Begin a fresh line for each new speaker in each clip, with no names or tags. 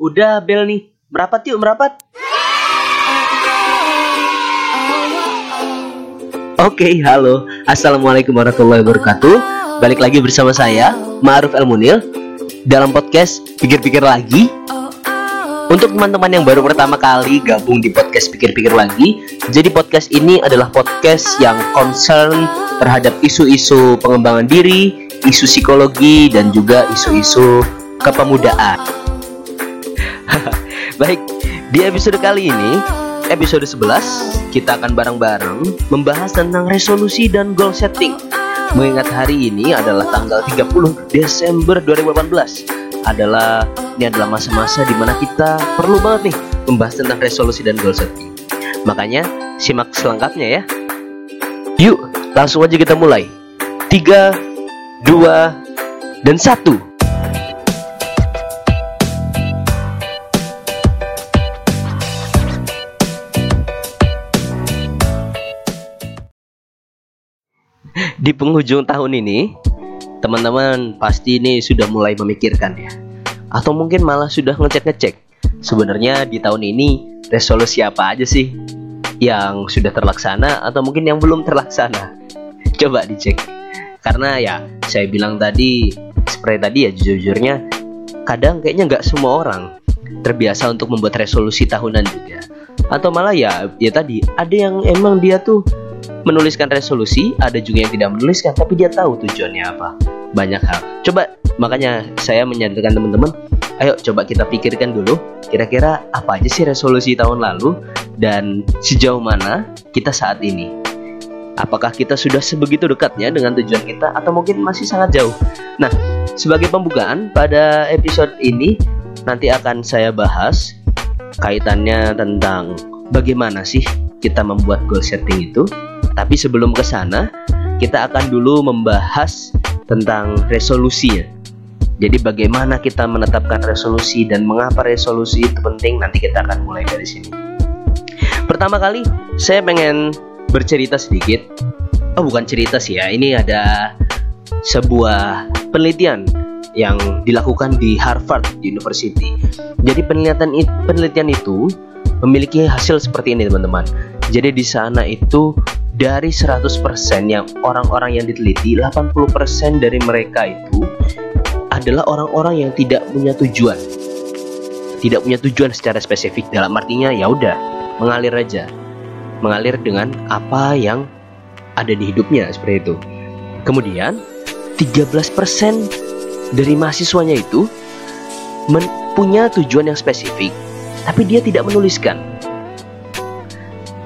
Udah bel nih. Merapat yuk, merapat. Oke, halo. Assalamualaikum warahmatullahi wabarakatuh. Balik lagi bersama saya, Ma'ruf El Munil dalam podcast Pikir-pikir lagi. Untuk teman-teman yang baru pertama kali gabung di podcast Pikir-pikir lagi, jadi podcast ini adalah podcast yang concern terhadap isu-isu pengembangan diri, isu psikologi dan juga isu-isu kepemudaan. Baik, di episode kali ini, episode 11, kita akan bareng-bareng membahas tentang resolusi dan goal setting. Mengingat hari ini adalah tanggal 30 Desember 2018 adalah ini adalah masa-masa di mana kita perlu banget nih membahas tentang resolusi dan goal setting. Makanya simak selengkapnya ya. Yuk, langsung aja kita mulai. 3 2 dan 1. Di penghujung tahun ini, teman-teman pasti ini sudah mulai memikirkan ya. Atau mungkin malah sudah ngecek-ngecek. Sebenarnya di tahun ini resolusi apa aja sih yang sudah terlaksana atau mungkin yang belum terlaksana? Coba dicek. Karena ya saya bilang tadi seperti tadi ya jujur-jujurnya kadang kayaknya nggak semua orang terbiasa untuk membuat resolusi tahunan juga. Atau malah ya ya tadi ada yang emang dia tuh menuliskan resolusi, ada juga yang tidak menuliskan, tapi dia tahu tujuannya apa. Banyak hal. Coba, makanya saya menyadarkan teman-teman, ayo coba kita pikirkan dulu, kira-kira apa aja sih resolusi tahun lalu, dan sejauh mana kita saat ini. Apakah kita sudah sebegitu dekatnya dengan tujuan kita, atau mungkin masih sangat jauh? Nah, sebagai pembukaan, pada episode ini, nanti akan saya bahas kaitannya tentang bagaimana sih kita membuat goal setting itu, tapi sebelum ke sana, kita akan dulu membahas tentang resolusinya. Jadi bagaimana kita menetapkan resolusi dan mengapa resolusi itu penting nanti kita akan mulai dari sini. Pertama kali saya pengen bercerita sedikit. Oh bukan cerita sih ya, ini ada sebuah penelitian yang dilakukan di Harvard University. Jadi penelitian penelitian itu memiliki hasil seperti ini teman-teman. Jadi di sana itu dari 100% yang orang-orang yang diteliti 80% dari mereka itu adalah orang-orang yang tidak punya tujuan. Tidak punya tujuan secara spesifik dalam artinya ya udah mengalir aja. Mengalir dengan apa yang ada di hidupnya seperti itu. Kemudian 13% dari mahasiswanya itu punya tujuan yang spesifik tapi dia tidak menuliskan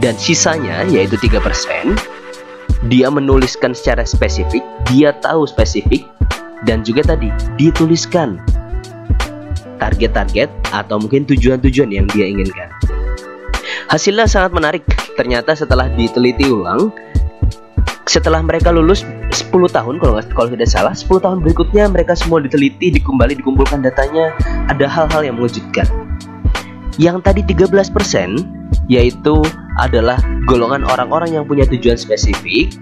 dan sisanya yaitu 3% dia menuliskan secara spesifik, dia tahu spesifik dan juga tadi dituliskan target-target atau mungkin tujuan-tujuan yang dia inginkan. Hasilnya sangat menarik. Ternyata setelah diteliti ulang, setelah mereka lulus 10 tahun kalau kalau tidak salah, 10 tahun berikutnya mereka semua diteliti, dikembali dikumpulkan datanya, ada hal-hal yang mengejutkan. Yang tadi 13% yaitu adalah golongan orang-orang yang punya tujuan spesifik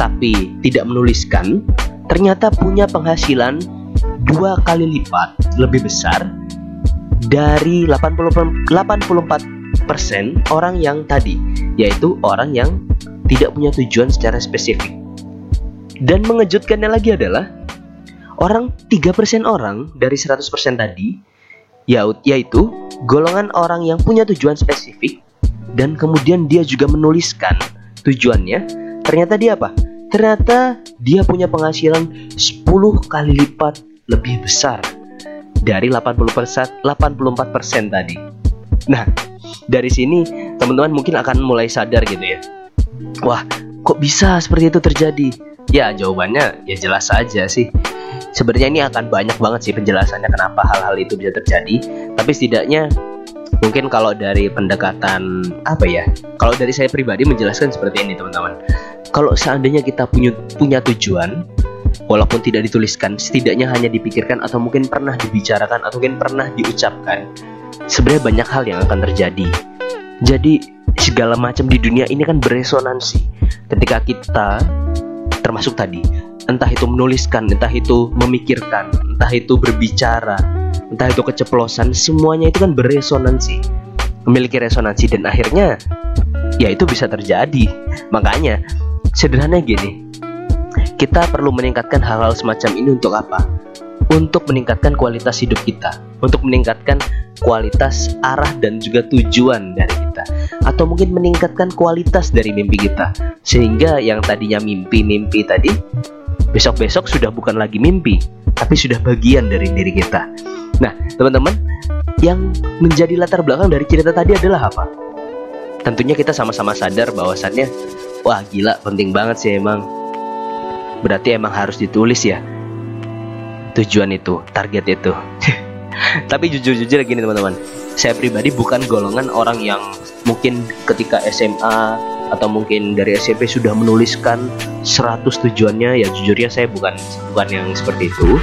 tapi tidak menuliskan ternyata punya penghasilan dua kali lipat lebih besar dari 80, 84% orang yang tadi yaitu orang yang tidak punya tujuan secara spesifik. Dan mengejutkannya lagi adalah orang 3% orang dari 100% tadi yaitu golongan orang yang punya tujuan spesifik dan kemudian dia juga menuliskan tujuannya ternyata dia apa ternyata dia punya penghasilan 10 kali lipat lebih besar dari 80%, 84% tadi. Nah, dari sini teman-teman mungkin akan mulai sadar gitu ya. Wah, kok bisa seperti itu terjadi? Ya, jawabannya ya jelas saja sih. Sebenarnya ini akan banyak banget sih penjelasannya kenapa hal-hal itu bisa terjadi. Tapi setidaknya mungkin kalau dari pendekatan apa ya kalau dari saya pribadi menjelaskan seperti ini teman-teman. Kalau seandainya kita punya punya tujuan walaupun tidak dituliskan setidaknya hanya dipikirkan atau mungkin pernah dibicarakan atau mungkin pernah diucapkan sebenarnya banyak hal yang akan terjadi. Jadi segala macam di dunia ini kan beresonansi. Ketika kita termasuk tadi entah itu menuliskan entah itu memikirkan entah itu berbicara entah itu keceplosan semuanya itu kan beresonansi. Memiliki resonansi dan akhirnya ya itu bisa terjadi. Makanya sederhana gini kita perlu meningkatkan hal-hal semacam ini untuk apa? Untuk meningkatkan kualitas hidup kita, untuk meningkatkan kualitas arah dan juga tujuan dari kita, atau mungkin meningkatkan kualitas dari mimpi kita, sehingga yang tadinya mimpi-mimpi tadi besok-besok sudah bukan lagi mimpi, tapi sudah bagian dari diri kita. Nah, teman-teman, yang menjadi latar belakang dari cerita tadi adalah apa? Tentunya kita sama-sama sadar bahwasannya, wah gila, penting banget sih emang. Berarti emang harus ditulis ya tujuan itu, target itu. Tapi jujur-jujur gini teman-teman, saya pribadi bukan golongan orang yang mungkin ketika SMA atau mungkin dari SMP sudah menuliskan 100 tujuannya ya jujurnya saya bukan bukan yang seperti itu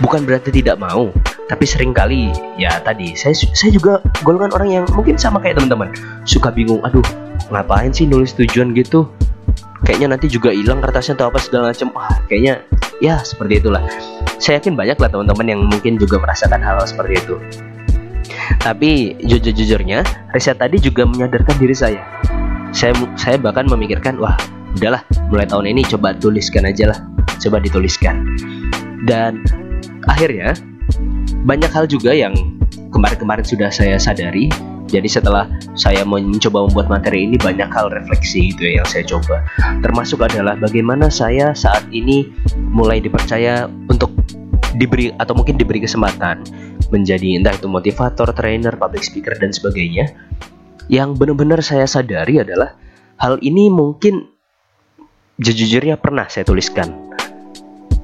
bukan berarti tidak mau tapi sering kali ya tadi saya saya juga golongan orang yang mungkin sama kayak teman-teman. Suka bingung aduh ngapain sih nulis tujuan gitu? Kayaknya nanti juga hilang kertasnya atau apa segala macam. Wah kayaknya ya seperti itulah. Saya yakin banyak lah teman-teman yang mungkin juga merasakan hal, -hal seperti itu. Tapi jujur-jujurnya riset tadi juga menyadarkan diri saya. Saya saya bahkan memikirkan wah udahlah mulai tahun ini coba tuliskan aja lah coba dituliskan. Dan akhirnya banyak hal juga yang kemarin-kemarin sudah saya sadari jadi setelah saya mencoba membuat materi ini banyak hal refleksi itu ya yang saya coba. Termasuk adalah bagaimana saya saat ini mulai dipercaya untuk diberi atau mungkin diberi kesempatan menjadi entah itu motivator, trainer, public speaker dan sebagainya. Yang benar-benar saya sadari adalah hal ini mungkin jujurnya pernah saya tuliskan.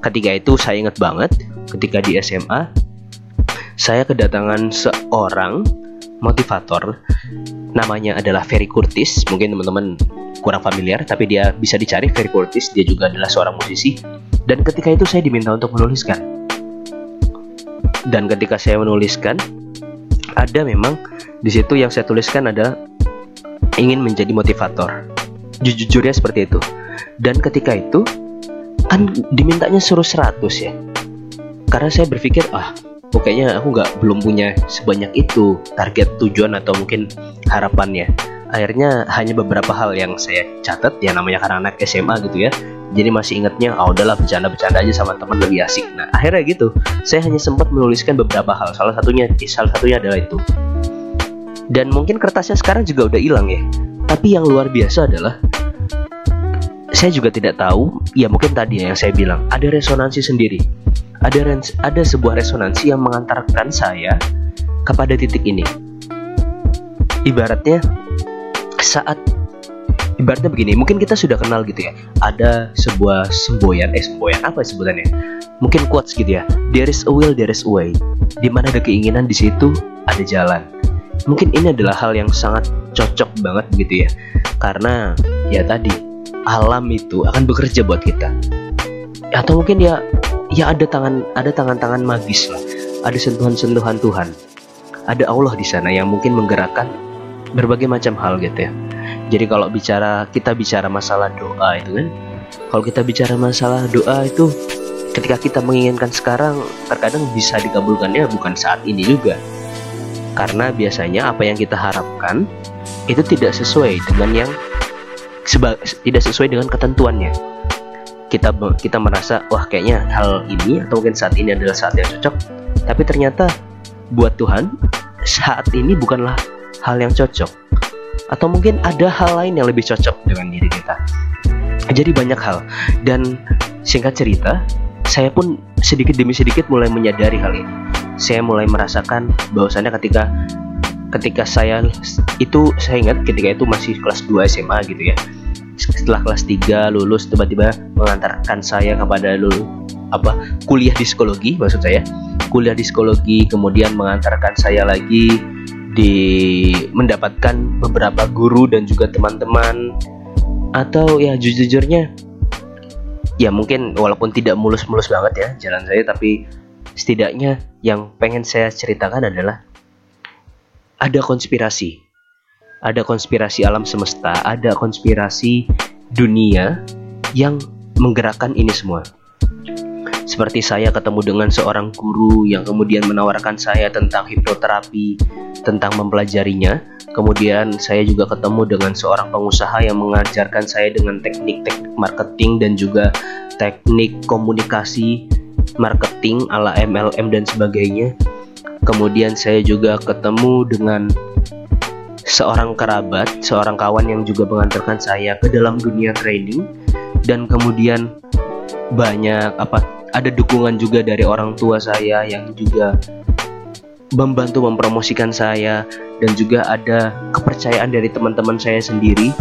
Ketika itu saya ingat banget ketika di SMA saya kedatangan seorang motivator. Namanya adalah Ferry Curtis. Mungkin teman-teman kurang familiar tapi dia bisa dicari Ferry Curtis. Dia juga adalah seorang musisi. Dan ketika itu saya diminta untuk menuliskan. Dan ketika saya menuliskan ada memang di situ yang saya tuliskan adalah ingin menjadi motivator. Jujurnya seperti itu. Dan ketika itu kan dimintanya suruh 100 ya. Karena saya berpikir ah pokoknya aku nggak belum punya sebanyak itu target tujuan atau mungkin harapannya. Akhirnya hanya beberapa hal yang saya catat ya namanya karena anak SMA gitu ya. Jadi masih ingatnya oh udahlah bercanda-bercanda aja sama teman lebih asik. Nah akhirnya gitu. Saya hanya sempat menuliskan beberapa hal. Salah satunya salah satunya adalah itu. Dan mungkin kertasnya sekarang juga udah hilang ya. Tapi yang luar biasa adalah saya juga tidak tahu ya mungkin tadi yang saya bilang ada resonansi sendiri ada ada sebuah resonansi yang mengantarkan saya kepada titik ini. Ibaratnya saat ibaratnya begini, mungkin kita sudah kenal gitu ya. Ada sebuah semboyan, eh semboyan apa sebutannya? Mungkin quotes gitu ya. There is a will, there is a way. Di mana ada keinginan di situ ada jalan. Mungkin ini adalah hal yang sangat cocok banget gitu ya. Karena ya tadi alam itu akan bekerja buat kita. Atau mungkin ya ya ada tangan ada tangan-tangan magis lah. Ada sentuhan-sentuhan Tuhan. Ada Allah di sana yang mungkin menggerakkan berbagai macam hal gitu ya. Jadi kalau bicara kita bicara masalah doa itu kan kalau kita bicara masalah doa itu ketika kita menginginkan sekarang terkadang bisa dikabulkannya bukan saat ini juga. Karena biasanya apa yang kita harapkan itu tidak sesuai dengan yang tidak sesuai dengan ketentuannya. Kita kita merasa wah kayaknya hal ini atau mungkin saat ini adalah saat yang cocok. Tapi ternyata buat Tuhan saat ini bukanlah hal yang cocok. Atau mungkin ada hal lain yang lebih cocok dengan diri kita. Jadi banyak hal. Dan singkat cerita saya pun sedikit demi sedikit mulai menyadari hal ini. Saya mulai merasakan bahwasannya ketika ketika saya itu saya ingat ketika itu masih kelas 2 SMA gitu ya. Setelah kelas 3 lulus tiba-tiba mengantarkan saya kepada lulu apa kuliah di psikologi maksud saya. Kuliah di psikologi kemudian mengantarkan saya lagi di mendapatkan beberapa guru dan juga teman-teman. Atau ya jujur-jujurnya ya mungkin walaupun tidak mulus-mulus banget ya jalan saya tapi setidaknya yang pengen saya ceritakan adalah ada konspirasi ada konspirasi alam semesta, ada konspirasi dunia yang menggerakkan ini semua. seperti saya ketemu dengan seorang guru yang kemudian menawarkan saya tentang hipnoterapi, tentang mempelajarinya. Kemudian saya juga ketemu dengan seorang pengusaha yang mengajarkan saya dengan teknik-teknik marketing dan juga teknik komunikasi marketing ala MLM dan sebagainya. Kemudian saya juga ketemu dengan seorang kerabat, seorang kawan yang juga mengantarkan saya ke dalam dunia training dan kemudian banyak apa ada dukungan juga dari orang tua saya yang juga membantu mempromosikan saya. Dan juga ada kepercayaan dari teman-teman saya sendiri.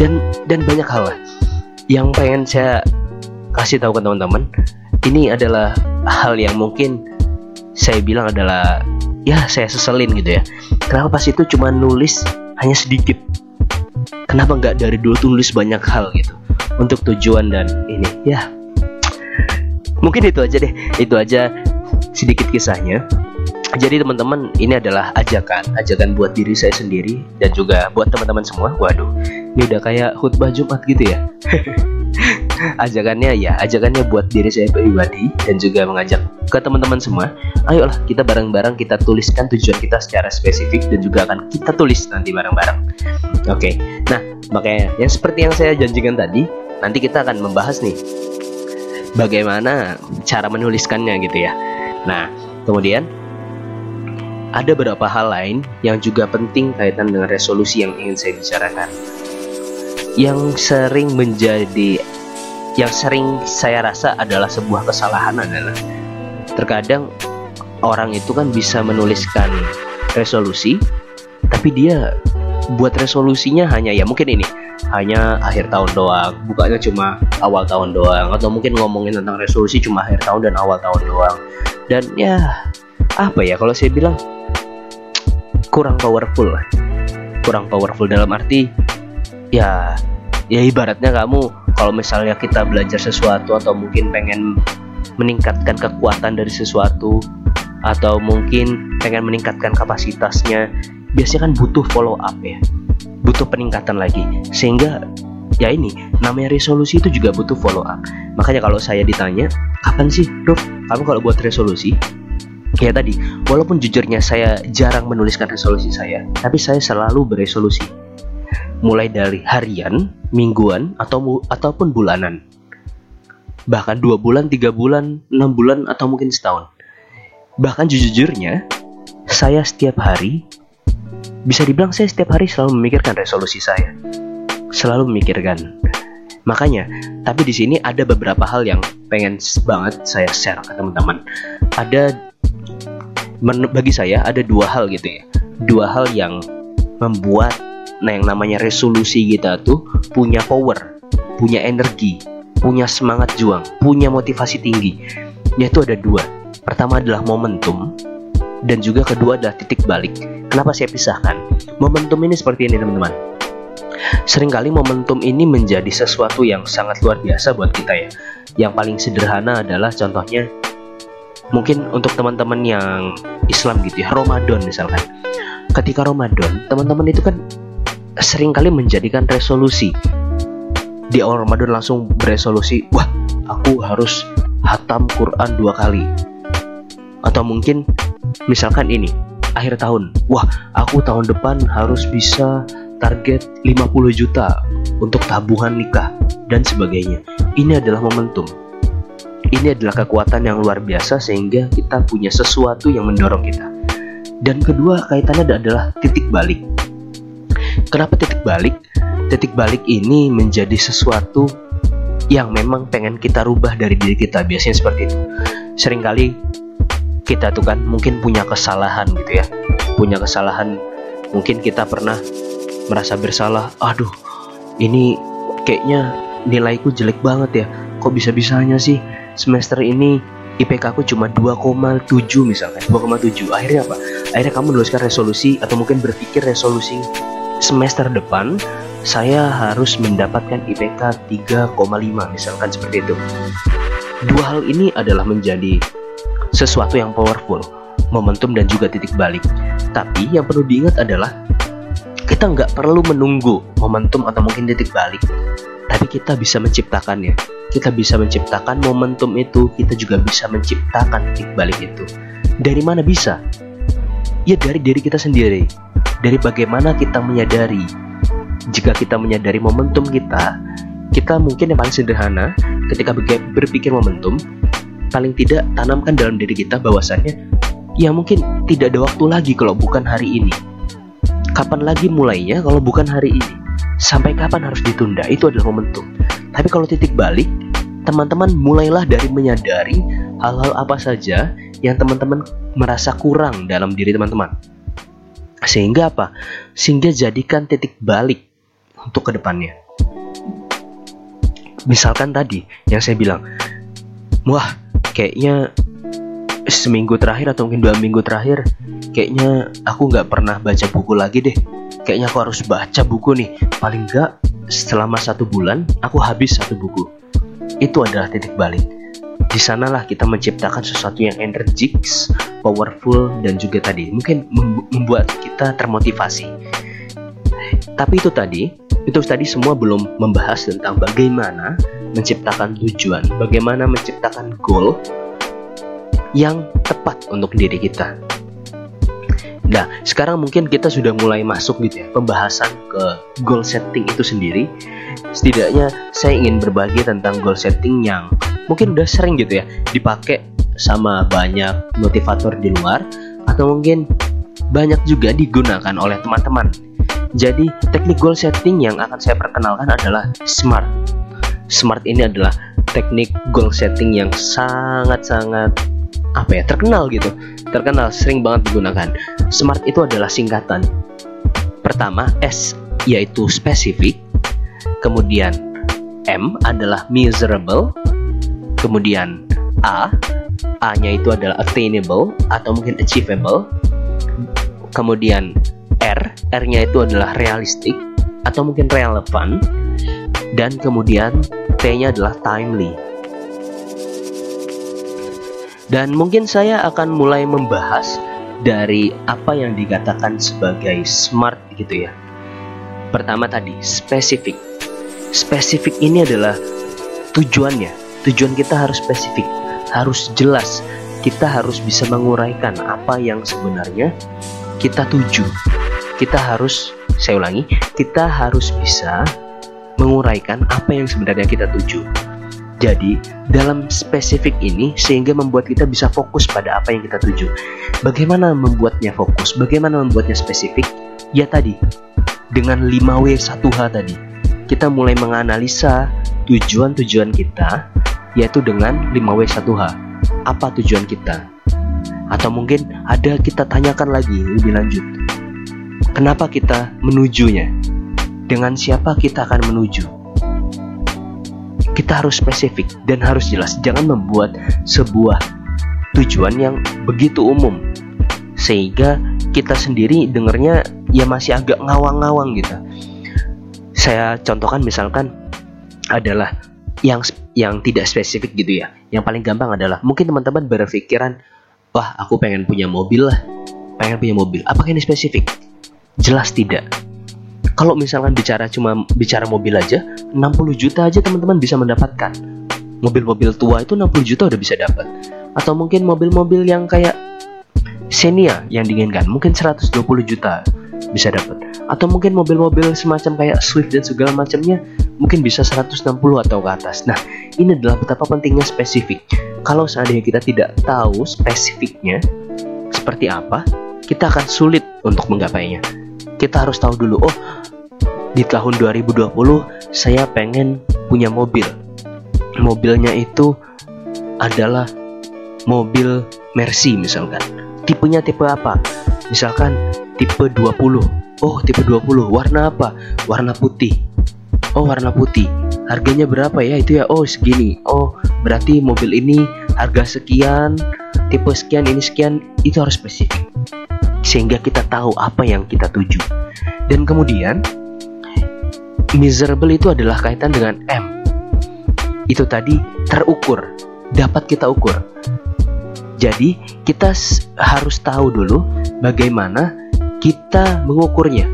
Dan dan banyak hal yang pengen saya kasih tahu ke teman-teman. Ini adalah hal yang mungkin saya bilang adalah ya saya seselin gitu ya. Kenapa pas itu cuma nulis hanya sedikit? Kenapa nggak dari dulu tulis banyak hal gitu? Untuk tujuan dan ini ya. Mungkin itu aja deh. Itu aja sedikit kisahnya. Jadi teman-teman ini adalah ajakan ajakan buat diri saya sendiri dan juga buat teman-teman semua. Waduh ini udah kayak khutbah Jumat gitu ya ajakannya ya ajakannya buat diri saya pribadi dan juga mengajak ke teman-teman semua ayolah kita bareng-bareng kita tuliskan tujuan kita secara spesifik dan juga akan kita tulis nanti bareng-bareng. Oke nah makanya yang seperti yang saya janjikan tadi nanti kita akan membahas nih bagaimana cara menuliskannya gitu ya. Nah kemudian ada beberapa hal lain yang juga penting kaitan dengan resolusi yang ingin saya bicarakan. Yang sering menjadi yang sering saya rasa adalah sebuah kesalahan adalah terkadang orang itu kan bisa menuliskan resolusi tapi dia buat resolusinya hanya ya mungkin ini hanya akhir tahun doang. Bukannya cuma awal tahun doang atau mungkin ngomongin tentang resolusi cuma akhir tahun dan awal tahun doang. Dan ya apa ya kalau saya bilang kurang powerful kurang powerful dalam arti ya ya ibaratnya kamu kalau misalnya kita belajar sesuatu atau mungkin pengen meningkatkan kekuatan dari sesuatu atau mungkin pengen meningkatkan kapasitasnya biasanya kan butuh follow up ya. Butuh peningkatan lagi. Sehingga ya ini namanya resolusi itu juga butuh follow up. Makanya kalau saya ditanya kapan sih Ruf? Kamu kalau buat resolusi? Ya tadi, walaupun jujurnya saya jarang menuliskan resolusi saya, tapi saya selalu beresolusi. Mulai dari harian, mingguan, atau ataupun bulanan. Bahkan dua bulan, tiga bulan, enam bulan, atau mungkin setahun. Bahkan jujurnya, saya setiap hari, bisa dibilang saya setiap hari selalu memikirkan resolusi saya. Selalu memikirkan. Makanya, tapi di sini ada beberapa hal yang pengen banget saya share ke teman-teman. Ada bagi saya ada dua hal gitu ya dua hal yang membuat nah yang namanya resolusi kita tuh punya power punya energi punya semangat juang punya motivasi tinggi. Yaitu ada dua. Pertama adalah momentum dan juga kedua adalah titik balik. Kenapa saya pisahkan? Momentum ini seperti ini teman-teman. Seringkali momentum ini menjadi sesuatu yang sangat luar biasa buat kita ya. Yang paling sederhana adalah contohnya mungkin untuk teman-teman yang Islam gitu ya Ramadan misalkan. Ketika Ramadan teman-teman itu kan sering kali menjadikan resolusi. Di awal Ramadan langsung beresolusi wah aku harus hatam Quran dua kali. Atau mungkin misalkan ini akhir tahun. Wah aku tahun depan harus bisa target 50 juta untuk tabungan nikah dan sebagainya. Ini adalah momentum. Ini adalah kekuatan yang luar biasa sehingga kita punya sesuatu yang mendorong kita. Dan kedua kaitannya adalah titik balik. Kenapa titik balik? Titik balik ini menjadi sesuatu yang memang pengen kita rubah dari diri kita. Biasanya seperti itu. Seringkali kita tuh kan mungkin punya kesalahan gitu ya. Punya kesalahan. Mungkin kita pernah merasa bersalah. Aduh, ini kayaknya nilaiku jelek banget ya. Kok bisa-bisanya sih semester ini IPK aku cuma 2,7 misalkan 2,7 akhirnya apa akhirnya kamu menuliskan resolusi atau mungkin berpikir resolusi semester depan saya harus mendapatkan IPK 3,5 misalkan seperti itu dua hal ini adalah menjadi sesuatu yang powerful momentum dan juga titik balik tapi yang perlu diingat adalah kita nggak perlu menunggu momentum atau mungkin titik balik tapi kita bisa menciptakannya kita bisa menciptakan momentum itu, kita juga bisa menciptakan titik balik itu. Dari mana bisa? Ya dari diri kita sendiri. Dari bagaimana kita menyadari. Jika kita menyadari momentum kita, kita mungkin yang paling sederhana ketika berpikir momentum, paling tidak tanamkan dalam diri kita bahwasannya ya mungkin tidak ada waktu lagi kalau bukan hari ini. Kapan lagi mulainya kalau bukan hari ini? Sampai kapan harus ditunda? Itu adalah momentum. Tapi kalau titik balik, teman-teman mulailah dari menyadari hal-hal apa saja yang teman-teman merasa kurang dalam diri teman-teman. Sehingga apa? Sehingga jadikan titik balik untuk ke depannya. Misalkan tadi yang saya bilang, wah kayaknya seminggu terakhir atau mungkin dua minggu terakhir, kayaknya aku nggak pernah baca buku lagi deh. Kayaknya aku harus baca buku nih. Paling nggak selama satu bulan aku habis satu buku itu adalah titik balik. Di sanalah kita menciptakan sesuatu yang energik, powerful, dan juga tadi mungkin membuat kita termotivasi. Tapi itu tadi, itu tadi semua belum membahas tentang bagaimana menciptakan tujuan, bagaimana menciptakan goal yang tepat untuk diri kita. Nah, sekarang mungkin kita sudah mulai masuk gitu ya, pembahasan ke goal setting itu sendiri setidaknya saya ingin berbagi tentang goal setting yang mungkin udah sering gitu ya dipakai sama banyak motivator di luar atau mungkin banyak juga digunakan oleh teman-teman. Jadi teknik goal setting yang akan saya perkenalkan adalah SMART. SMART ini adalah teknik goal setting yang sangat-sangat apa ya terkenal gitu, terkenal sering banget digunakan. SMART itu adalah singkatan. Pertama S yaitu spesifik, kemudian M adalah miserable, kemudian A, A-nya itu adalah attainable atau mungkin achievable, kemudian R, R-nya itu adalah realistic atau mungkin relevan, dan kemudian T-nya adalah timely. Dan mungkin saya akan mulai membahas dari apa yang dikatakan sebagai smart gitu ya. Pertama tadi, spesifik spesifik ini adalah tujuannya. Tujuan kita harus spesifik, harus jelas. Kita harus bisa menguraikan apa yang sebenarnya kita tuju. Kita harus, saya ulangi, kita harus bisa menguraikan apa yang sebenarnya kita tuju. Jadi, dalam spesifik ini sehingga membuat kita bisa fokus pada apa yang kita tuju. Bagaimana membuatnya fokus? Bagaimana membuatnya spesifik? Ya tadi, dengan 5W1H tadi kita mulai menganalisa tujuan-tujuan kita yaitu dengan 5W1H. Apa tujuan kita? Atau mungkin ada kita tanyakan lagi lebih lanjut. Kenapa kita menujunya? Dengan siapa kita akan menuju? Kita harus spesifik dan harus jelas. Jangan membuat sebuah tujuan yang begitu umum sehingga kita sendiri dengarnya ya masih agak ngawang-ngawang gitu saya contohkan misalkan adalah yang yang tidak spesifik gitu ya. Yang paling gampang adalah mungkin teman-teman berpikiran, wah aku pengen punya mobil lah, pengen punya mobil. Apakah ini spesifik? Jelas tidak. Kalau misalkan bicara cuma bicara mobil aja, 60 juta aja teman-teman bisa mendapatkan. Mobil-mobil tua itu 60 juta udah bisa dapat. Atau mungkin mobil-mobil yang kayak Xenia yang diinginkan, mungkin 120 juta bisa dapat atau mungkin mobil-mobil semacam kayak Swift dan segala macamnya mungkin bisa 160 atau ke atas. Nah, ini adalah betapa pentingnya spesifik. Kalau seandainya kita tidak tahu spesifiknya seperti apa, kita akan sulit untuk menggapainya. Kita harus tahu dulu, oh, di tahun 2020 saya pengen punya mobil. Mobilnya itu adalah mobil Mercy misalkan. Tipenya tipe apa? Misalkan tipe 20 Oh, tipe 20. Warna apa? Warna putih. Oh, warna putih. Harganya berapa ya? Itu ya. Oh, segini. Oh, berarti mobil ini harga sekian, tipe sekian, ini sekian. Itu harus spesifik. Sehingga kita tahu apa yang kita tuju. Dan kemudian miserable itu adalah kaitan dengan M. Itu tadi terukur, dapat kita ukur. Jadi, kita harus tahu dulu bagaimana kita mengukurnya.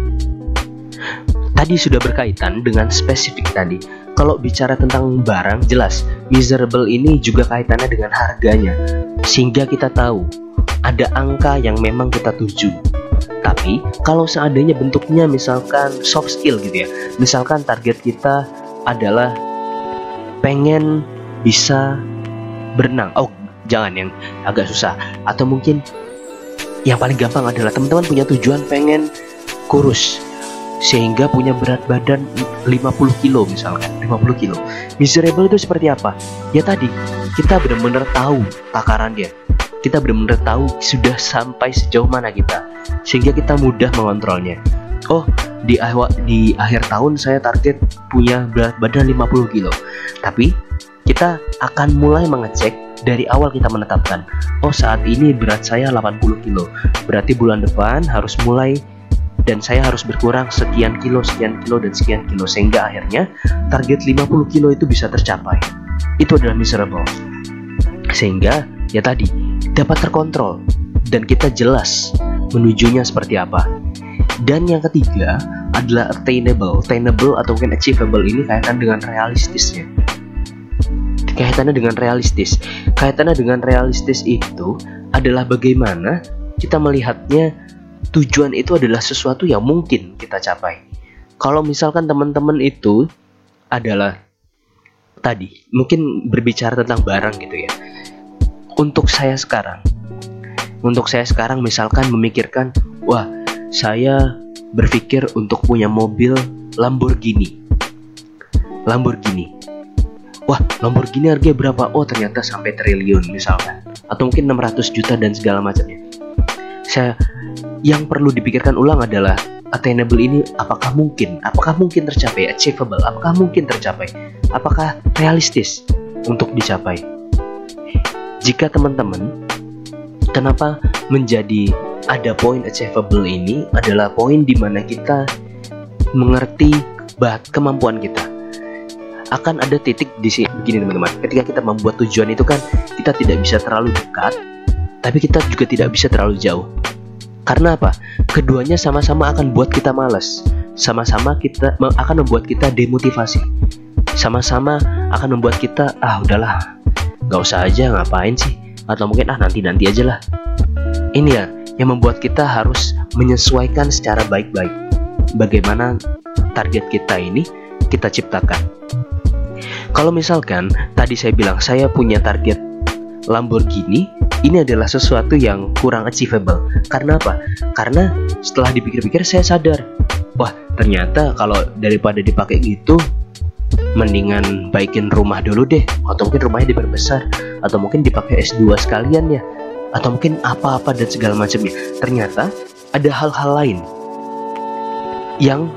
Tadi sudah berkaitan dengan spesifik tadi. Kalau bicara tentang barang, jelas miserable ini juga kaitannya dengan harganya, sehingga kita tahu ada angka yang memang kita tuju. Tapi kalau seandainya bentuknya misalkan soft skill gitu ya, misalkan target kita adalah pengen bisa berenang. Oh, jangan yang agak susah. Atau mungkin yang paling gampang adalah teman-teman punya tujuan pengen kurus sehingga punya berat badan 50 kilo misalkan 50 kilo miserable itu seperti apa ya tadi kita benar-benar tahu takarannya kita benar-benar tahu sudah sampai sejauh mana kita sehingga kita mudah mengontrolnya oh di awal di akhir tahun saya target punya berat badan 50 kilo tapi kita akan mulai mengecek dari awal kita menetapkan oh saat ini berat saya 80 kilo berarti bulan depan harus mulai dan saya harus berkurang sekian kilo, sekian kilo, dan sekian kilo sehingga akhirnya target 50 kilo itu bisa tercapai. Itu adalah miserable. Sehingga ya tadi dapat terkontrol dan kita jelas menujunya seperti apa. Dan yang ketiga adalah attainable. Attainable atau mungkin achievable ini kaitan dengan realistisnya. Kaitannya dengan realistis. Kaitannya dengan realistis itu adalah bagaimana kita melihatnya tujuan itu adalah sesuatu yang mungkin kita capai. Kalau misalkan teman-teman itu adalah tadi mungkin berbicara tentang barang gitu ya. Untuk saya sekarang, untuk saya sekarang misalkan memikirkan, wah saya berpikir untuk punya mobil Lamborghini. Lamborghini. Wah, Lamborghini harganya berapa? Oh, ternyata sampai triliun misalkan. Atau mungkin 600 juta dan segala macamnya. Saya yang perlu dipikirkan ulang adalah attainable ini apakah mungkin? Apakah mungkin tercapai? Achievable? Apakah mungkin tercapai? Apakah realistis untuk dicapai? Jika teman-teman kenapa menjadi ada poin achievable ini adalah poin di mana kita mengerti bahat kemampuan kita akan ada titik di sini begini teman-teman ketika kita membuat tujuan itu kan kita tidak bisa terlalu dekat tapi kita juga tidak bisa terlalu jauh karena apa? Keduanya sama-sama akan buat kita malas. Sama-sama kita akan membuat kita demotivasi. Sama-sama akan membuat kita ah udahlah, nggak usah aja ngapain sih? Atau mungkin ah nanti-nanti aja lah. Ini ya yang membuat kita harus menyesuaikan secara baik-baik bagaimana target kita ini kita ciptakan. Kalau misalkan tadi saya bilang saya punya target Lamborghini ini adalah sesuatu yang kurang achievable. Karena apa? Karena setelah dipikir-pikir saya sadar, wah ternyata kalau daripada dipakai gitu, mendingan baikin rumah dulu deh, atau mungkin rumahnya diperbesar, atau mungkin dipakai S2 sekalian ya, atau mungkin apa-apa dan segala macamnya. Ternyata ada hal-hal lain yang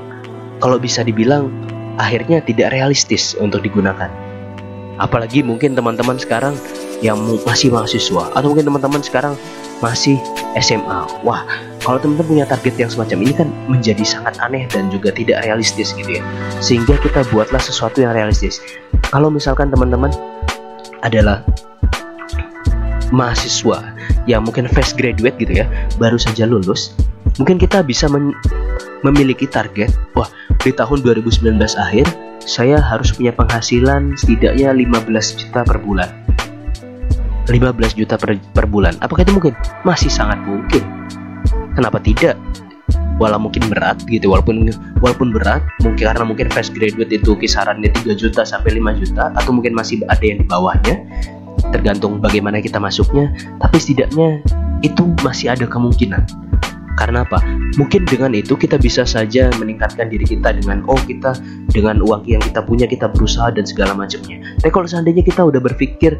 kalau bisa dibilang akhirnya tidak realistis untuk digunakan. Apalagi mungkin teman-teman sekarang yang masih mahasiswa atau mungkin teman-teman sekarang masih SMA. Wah, kalau teman-teman punya target yang semacam ini kan menjadi sangat aneh dan juga tidak realistis gitu ya. Sehingga kita buatlah sesuatu yang realistis. Kalau misalkan teman-teman adalah mahasiswa yang mungkin fresh graduate gitu ya, baru saja lulus, mungkin kita bisa memiliki target, wah, di tahun 2019 akhir saya harus punya penghasilan setidaknya 15 juta per bulan 15 juta per, per bulan. Apakah itu mungkin? Masih sangat mungkin. Kenapa tidak? Walau mungkin berat gitu, walaupun walaupun berat, mungkin karena mungkin fresh graduate itu kisarannya 3 juta sampai 5 juta atau mungkin masih ada yang di bawahnya. Tergantung bagaimana kita masuknya, tapi setidaknya itu masih ada kemungkinan. Karena apa? Mungkin dengan itu kita bisa saja meningkatkan diri kita dengan oh kita dengan uang yang kita punya kita berusaha dan segala macamnya. Tapi kalau seandainya kita udah berpikir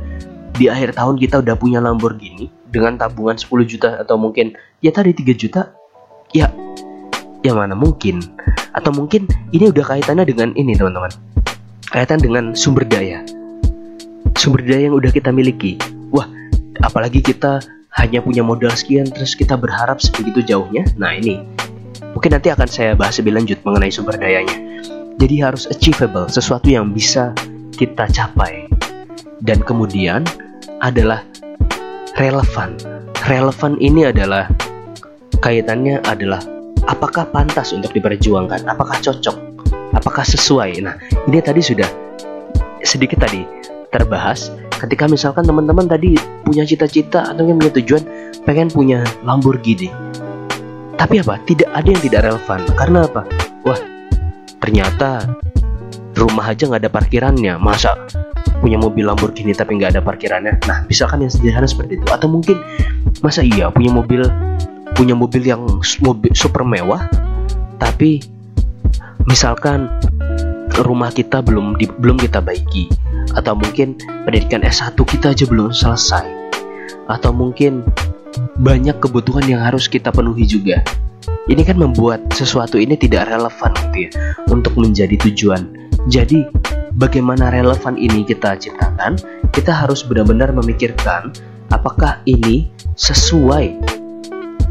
di akhir tahun kita udah punya Lamborghini dengan tabungan 10 juta atau mungkin ya tadi 3 juta ya ya mana mungkin. Atau mungkin ini udah kaitannya dengan ini teman-teman. Kaitan dengan sumber daya. Sumber daya yang udah kita miliki. Wah apalagi kita hanya punya modal sekian terus kita berharap sebegitu jauhnya. Nah ini. Mungkin nanti akan saya bahas lebih lanjut mengenai sumber dayanya. Jadi harus achievable sesuatu yang bisa kita capai. Dan kemudian adalah relevan. Relevan ini adalah kaitannya adalah apakah pantas untuk diperjuangkan, apakah cocok. apakah sesuai? Nah ini tadi sudah sedikit tadi terbahas ketika misalkan teman-teman tadi punya cita-cita atau punya tujuan pengen punya Lamborghini. Tapi apa? Tidak ada yang tidak relevan. Karena apa? Wah ternyata rumah aja nggak ada parkirannya. Masa punya mobil Lamborghini tapi nggak ada parkirannya? Nah misalkan yang sederhana seperti itu? Atau mungkin masa iya punya mobil punya mobil yang mobil super mewah tapi misalkan rumah kita belum di, belum kita baiki atau mungkin pendidikan S1 kita aja belum selesai atau mungkin banyak kebutuhan yang harus kita penuhi juga. Ini kan membuat sesuatu ini tidak relevan gitu ya untuk menjadi tujuan jadi bagaimana relevan ini kita ciptakan kita harus benar-benar memikirkan apakah ini sesuai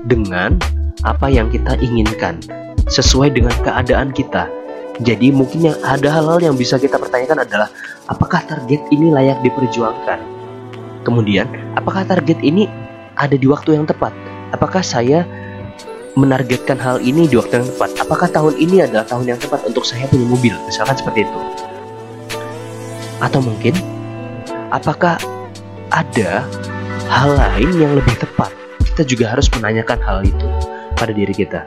dengan apa yang kita inginkan sesuai dengan keadaan kita jadi mungkin yang ada hal-hal yang bisa kita pertanyakan adalah apakah target ini layak diperjuangkan? Kemudian, apakah target ini ada di waktu yang tepat? Apakah saya menargetkan hal ini di waktu yang tepat? Apakah tahun ini adalah tahun yang tepat untuk saya punya mobil? Misalkan seperti itu. Atau mungkin apakah ada hal lain yang lebih tepat? Kita juga harus menanyakan hal itu pada diri kita.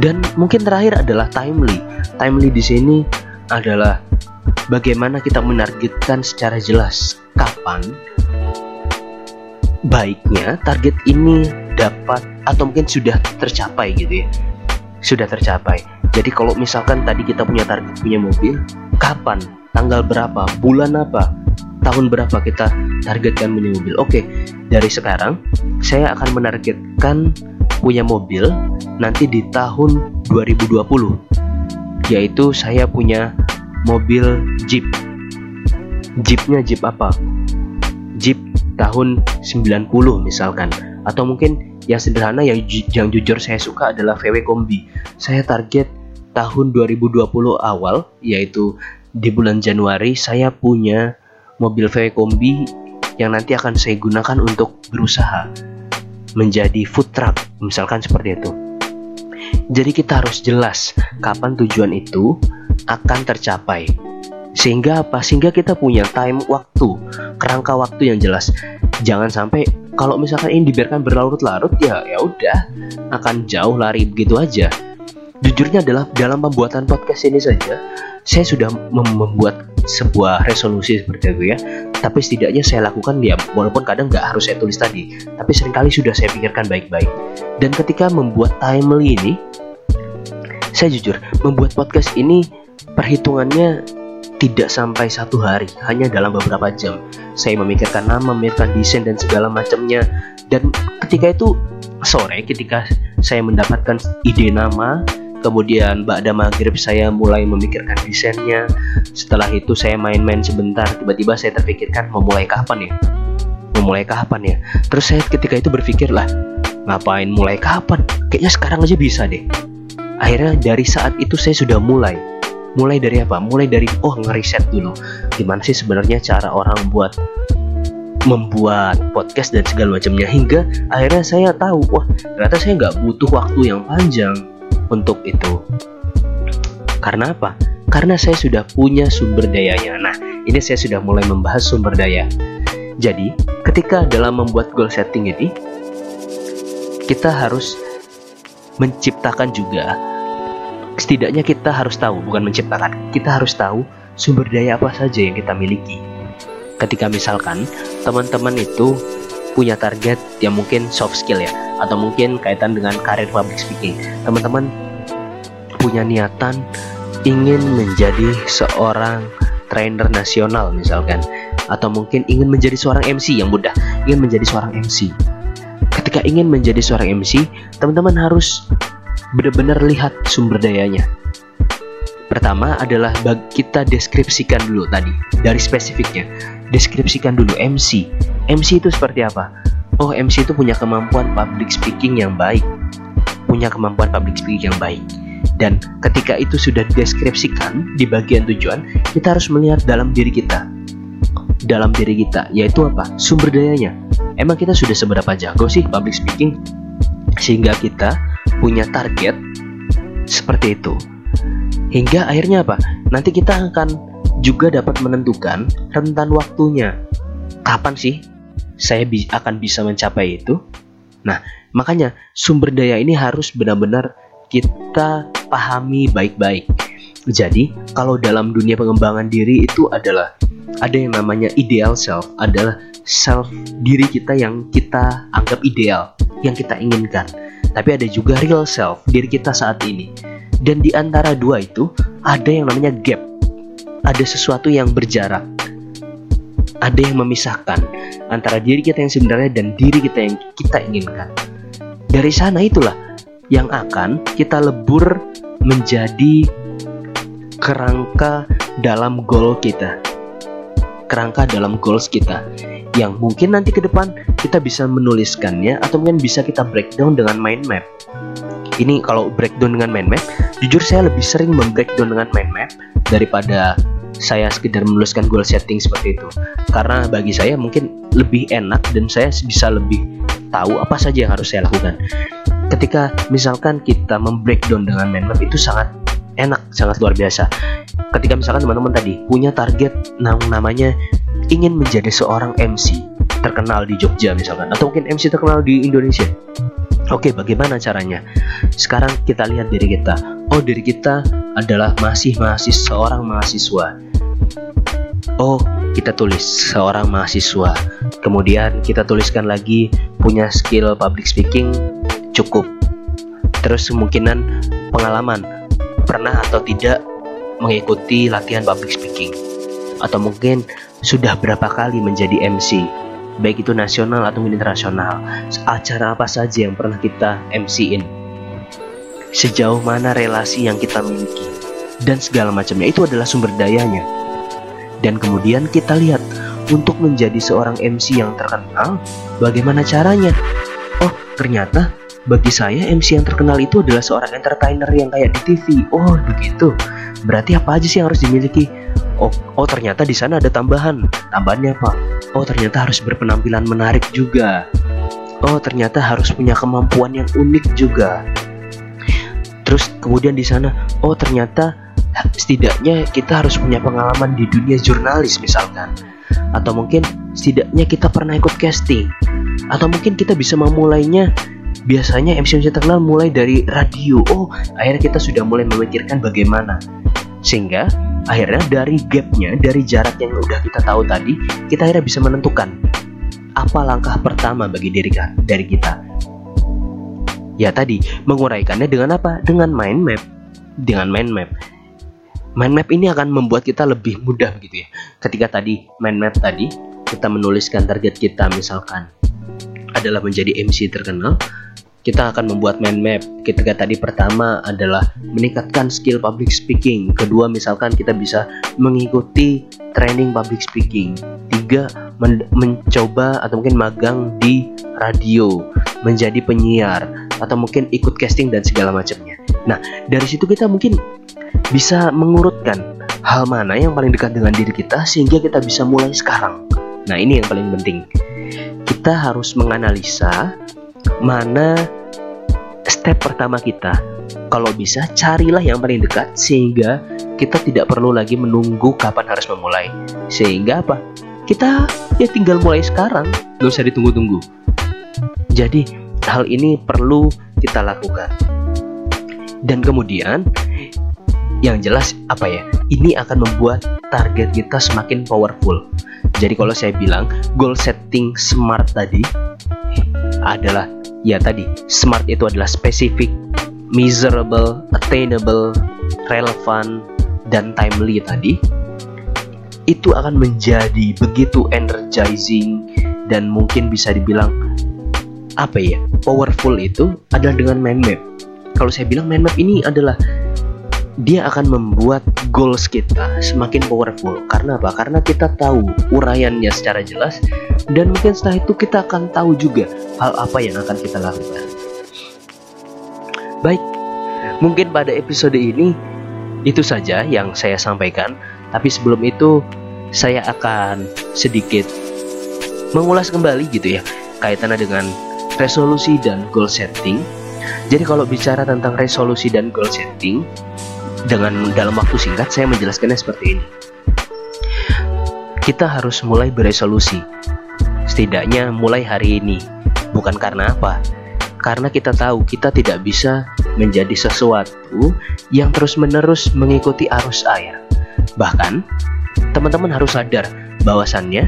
Dan mungkin terakhir adalah timely. Timely di sini adalah bagaimana kita menargetkan secara jelas kapan baiknya target ini dapat atau mungkin sudah tercapai gitu ya. Sudah tercapai. Jadi kalau misalkan tadi kita punya target punya mobil, kapan, tanggal berapa, bulan apa, tahun berapa kita targetkan punya mobil. Oke, dari sekarang saya akan menargetkan punya mobil nanti di tahun 2020 yaitu saya punya mobil Jeep Jeepnya Jeep apa? Jeep tahun 90 misalkan atau mungkin yang sederhana yang, ju yang jujur saya suka adalah VW Kombi saya target tahun 2020 awal yaitu di bulan Januari saya punya mobil VW Kombi yang nanti akan saya gunakan untuk berusaha menjadi food truck, misalkan seperti itu. Jadi kita harus jelas kapan tujuan itu akan tercapai. Sehingga apa? Sehingga kita punya time waktu, kerangka waktu yang jelas. Jangan sampai kalau misalkan ini dibiarkan berlarut-larut ya ya udah akan jauh lari begitu aja. Jujurnya adalah dalam pembuatan podcast ini saja saya sudah mem membuat sebuah resolusi seperti itu ya tapi setidaknya saya lakukan ya walaupun kadang nggak harus saya tulis tadi tapi sering kali sudah saya pikirkan baik-baik dan ketika membuat timely ini saya jujur membuat podcast ini perhitungannya tidak sampai satu hari hanya dalam beberapa jam saya memikirkan nama memikirkan desain dan segala macamnya dan ketika itu sore ketika saya mendapatkan ide nama Kemudian Mbak maghrib saya mulai memikirkan desainnya. Setelah itu saya main-main sebentar. Tiba-tiba saya terpikirkan mau mulai kapan ya? Mau mulai kapan ya? Terus saya ketika itu berpikir lah, ngapain mulai kapan? Kayaknya sekarang aja bisa deh. Akhirnya dari saat itu saya sudah mulai. Mulai dari apa? Mulai dari oh ngeriset dulu. Gimana sih sebenarnya cara orang buat membuat podcast dan segala macamnya hingga akhirnya saya tahu wah ternyata saya nggak butuh waktu yang panjang untuk itu. Karena apa? Karena saya sudah punya sumber dayanya. Nah, ini saya sudah mulai membahas sumber daya. Jadi, ketika dalam membuat goal setting ini, kita harus menciptakan juga setidaknya kita harus tahu, bukan menciptakan, kita harus tahu sumber daya apa saja yang kita miliki. Ketika misalkan teman-teman itu punya target yang mungkin soft skill ya atau mungkin kaitan dengan karir public speaking. Teman-teman punya niatan ingin menjadi seorang trainer nasional misalkan atau mungkin ingin menjadi seorang MC yang mudah ingin menjadi seorang MC ketika ingin menjadi seorang MC teman-teman harus benar-benar lihat sumber dayanya Pertama adalah kita deskripsikan dulu tadi dari spesifiknya. Deskripsikan dulu MC. MC itu seperti apa? Oh, MC itu punya kemampuan public speaking yang baik. Punya kemampuan public speaking yang baik. Dan ketika itu sudah dideskripsikan di bagian tujuan, kita harus melihat dalam diri kita. Dalam diri kita, yaitu apa? Sumber dayanya. Emang kita sudah seberapa jago sih public speaking? Sehingga kita punya target seperti itu. Hingga akhirnya apa? Nanti kita akan juga dapat menentukan rentan waktunya. Kapan sih saya akan bisa mencapai itu? Nah makanya sumber daya ini harus benar-benar kita pahami baik-baik. Jadi kalau dalam dunia pengembangan diri itu adalah ada yang namanya ideal self adalah self diri kita yang kita anggap ideal yang kita inginkan tapi ada juga real self diri kita saat ini. Dan di antara dua itu ada yang namanya gap. Ada sesuatu yang berjarak. Ada yang memisahkan antara diri kita yang sebenarnya dan diri kita yang kita inginkan. Dari sana itulah yang akan kita lebur menjadi kerangka dalam goal kita. Kerangka dalam goals kita yang mungkin nanti ke depan kita bisa menuliskannya atau mungkin bisa kita breakdown dengan mind map. Ini kalau breakdown dengan mind map, jujur saya lebih sering membreakdown dengan mind map daripada saya sekedar menuliskan goal setting seperti itu. Karena bagi saya mungkin lebih enak dan saya bisa lebih tahu apa saja yang harus saya lakukan. Ketika misalkan kita membreakdown dengan mind map itu sangat enak, sangat luar biasa ketika misalkan teman-teman tadi punya target namanya ingin menjadi seorang MC terkenal di Jogja misalkan atau mungkin MC terkenal di Indonesia Oke, bagaimana caranya? Sekarang kita lihat diri kita. Oh, diri kita adalah masih mahasiswa, seorang mahasiswa. Oh, kita tulis seorang mahasiswa. Kemudian kita tuliskan lagi punya skill public speaking cukup. Terus kemungkinan pengalaman pernah atau tidak mengikuti latihan public speaking atau mungkin sudah berapa kali menjadi MC baik itu nasional atau internasional. Acara apa saja yang pernah kita MC-in sejauh mana relasi yang kita miliki? Dan segala macamnya. Itu adalah sumber dayanya. Dan kemudian kita lihat untuk menjadi seorang MC yang terkenal bagaimana caranya? Oh ternyata bagi saya MC yang terkenal itu adalah seorang entertainer yang kayak di TV oh begitu. Berarti apa aja sih yang harus dimiliki oh, oh ternyata di sana ada tambahan. Tambahannya apa? Oh ternyata harus berpenampilan menarik juga. Oh ternyata harus punya kemampuan yang unik juga. Terus kemudian di sana oh ternyata setidaknya kita harus punya pengalaman di dunia jurnalis misalkan. Atau mungkin setidaknya kita pernah ikut casting. Atau mungkin kita bisa memulainya. Biasanya MC-MC terkenal mulai dari radio. Oh akhirnya kita sudah mulai memikirkan bagaimana. Sehingga akhirnya dari gapnya, dari jarak yang udah kita tahu tadi, kita akhirnya bisa menentukan apa langkah pertama bagi diri dari kita. Ya tadi, menguraikannya dengan apa? Dengan mind map. Dengan mind map. Mind map ini akan membuat kita lebih mudah gitu ya. Ketika tadi mind map tadi kita menuliskan target kita misalkan adalah menjadi MC terkenal, kita akan membuat mind map. Ketika tadi pertama adalah meningkatkan skill public speaking. Kedua, misalkan kita bisa mengikuti training public speaking. Tiga, men mencoba atau mungkin magang di radio, menjadi penyiar, atau mungkin ikut casting dan segala macamnya. Nah, dari situ kita mungkin bisa mengurutkan hal mana yang paling dekat dengan diri kita sehingga kita bisa mulai sekarang. Nah, ini yang paling penting. Kita harus menganalisa mana step pertama kita. Kalau bisa carilah yang paling dekat sehingga kita tidak perlu lagi menunggu kapan harus memulai. Sehingga apa? Kita ya tinggal mulai sekarang, gak usah ditunggu-tunggu. Jadi hal ini perlu kita lakukan. Dan kemudian yang jelas apa ya? Ini akan membuat target kita semakin powerful. Jadi kalau saya bilang goal setting smart tadi adalah ya tadi smart itu adalah spesifik miserable attainable relevant dan timely tadi. Itu akan menjadi begitu energizing dan mungkin bisa dibilang apa ya powerful itu adalah dengan mind map. Kalau saya bilang mind map ini adalah dia akan membuat goals kita semakin powerful. Karena apa? Karena kita tahu uraiannya secara jelas dan mungkin setelah itu kita akan tahu juga hal apa yang akan kita lakukan. Baik, mungkin pada episode ini itu saja yang saya sampaikan. Tapi sebelum itu saya akan sedikit mengulas kembali gitu ya kaitannya dengan resolusi dan goal setting. Jadi kalau bicara tentang resolusi dan goal setting, dengan dalam waktu singkat saya menjelaskannya seperti ini. Kita harus mulai beresolusi. Setidaknya mulai hari ini. Bukan karena apa? Karena kita tahu kita tidak bisa menjadi sesuatu yang terus-menerus mengikuti arus air. Bahkan, teman-teman harus sadar bahwasannya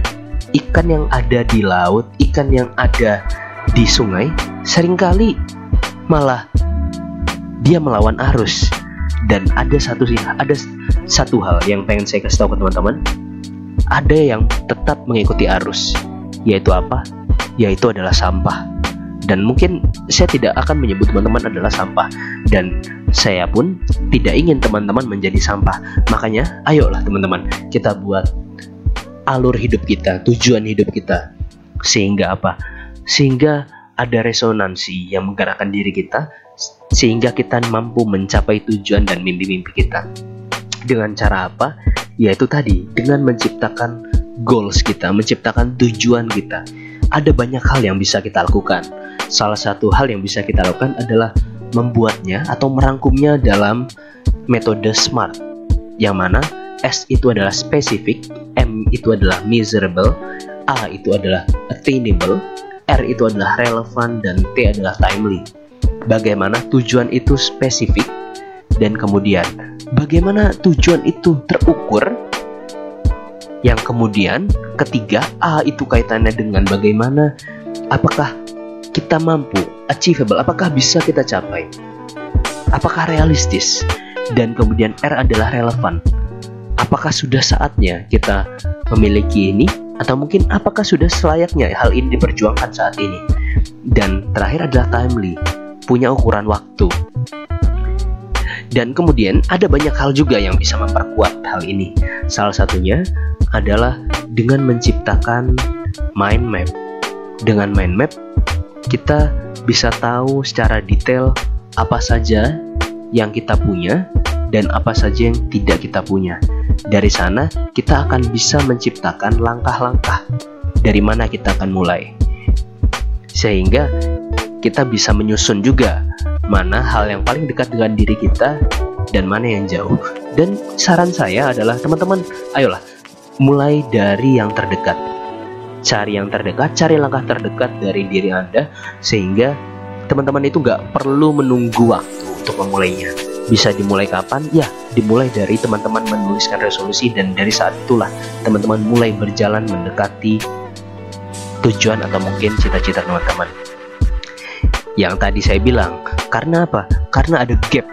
ikan yang ada di laut, ikan yang ada di sungai sering kali malah dia melawan arus dan ada satu sih ada satu hal yang pengen saya kasih tahu ke teman-teman ada yang tetap mengikuti arus yaitu apa? Yaitu adalah sampah. Dan mungkin saya tidak akan menyebut teman-teman adalah sampah. Dan saya pun tidak ingin teman-teman menjadi sampah. Makanya ayolah teman-teman kita buat alur hidup kita tujuan hidup kita. Sehingga apa? Sehingga ada resonansi yang menggerakkan diri kita sehingga kita mampu mencapai tujuan dan mimpi-mimpi kita. Dengan cara apa? Yaitu tadi dengan menciptakan goals kita, menciptakan tujuan kita. Ada banyak hal yang bisa kita lakukan. Salah satu hal yang bisa kita lakukan adalah membuatnya atau merangkumnya dalam metode SMART. Yang mana S itu adalah spesifik, M itu adalah measurable, A itu adalah attainable, R itu adalah relevan dan T adalah timely. Bagaimana tujuan itu spesifik dan kemudian bagaimana tujuan itu terukur yang kemudian ketiga A itu kaitannya dengan bagaimana apakah kita mampu achievable apakah bisa kita capai apakah realistis dan kemudian R adalah relevan apakah sudah saatnya kita memiliki ini atau mungkin apakah sudah selayaknya hal ini diperjuangkan saat ini? Dan terakhir adalah timely, punya ukuran waktu. Dan kemudian ada banyak hal juga yang bisa memperkuat hal ini. Salah satunya adalah dengan menciptakan mind map. Dengan mind map, kita bisa tahu secara detail apa saja yang kita punya dan apa saja yang tidak kita punya. Dari sana, kita akan bisa menciptakan langkah-langkah dari mana kita akan mulai, sehingga kita bisa menyusun juga mana hal yang paling dekat dengan diri kita dan mana yang jauh. Dan saran saya adalah teman-teman, ayolah mulai dari yang terdekat. Cari yang terdekat, cari langkah terdekat dari diri Anda sehingga teman-teman itu nggak perlu menunggu waktu untuk memulainya bisa dimulai kapan? Ya, dimulai dari teman-teman menuliskan resolusi dan dari saat itulah teman-teman mulai berjalan mendekati tujuan atau mungkin cita-cita teman-teman. Yang tadi saya bilang, karena apa? Karena ada gap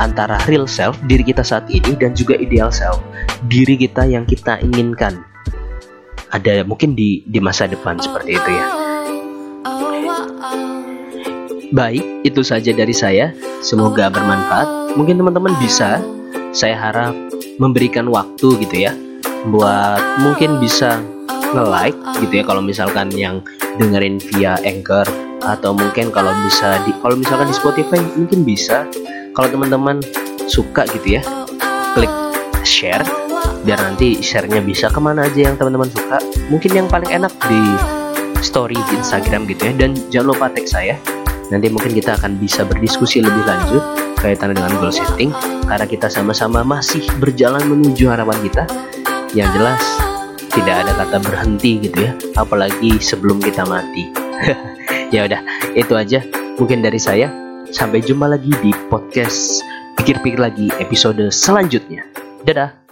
antara real self diri kita saat ini dan juga ideal self diri kita yang kita inginkan. Ada mungkin di di masa depan seperti itu ya. Baik, itu saja dari saya. Semoga bermanfaat. Mungkin teman-teman bisa, saya harap memberikan waktu gitu ya, buat mungkin bisa nge-like gitu ya kalau misalkan yang dengerin via Anchor atau mungkin kalau bisa di kalau misalkan di Spotify mungkin bisa. Kalau teman-teman suka gitu ya, klik share biar nanti sharenya bisa ke mana aja yang teman-teman suka. Mungkin yang paling enak di story di Instagram gitu ya dan jangan lupa tag saya Nanti mungkin kita akan bisa berdiskusi lebih lanjut kaitan dengan goal setting karena kita sama-sama masih berjalan menuju harapan kita. Yang jelas tidak ada kata berhenti gitu ya, apalagi sebelum kita mati. ya udah, itu aja mungkin dari saya. Sampai jumpa lagi di podcast pikir-pikir lagi episode selanjutnya. Dadah.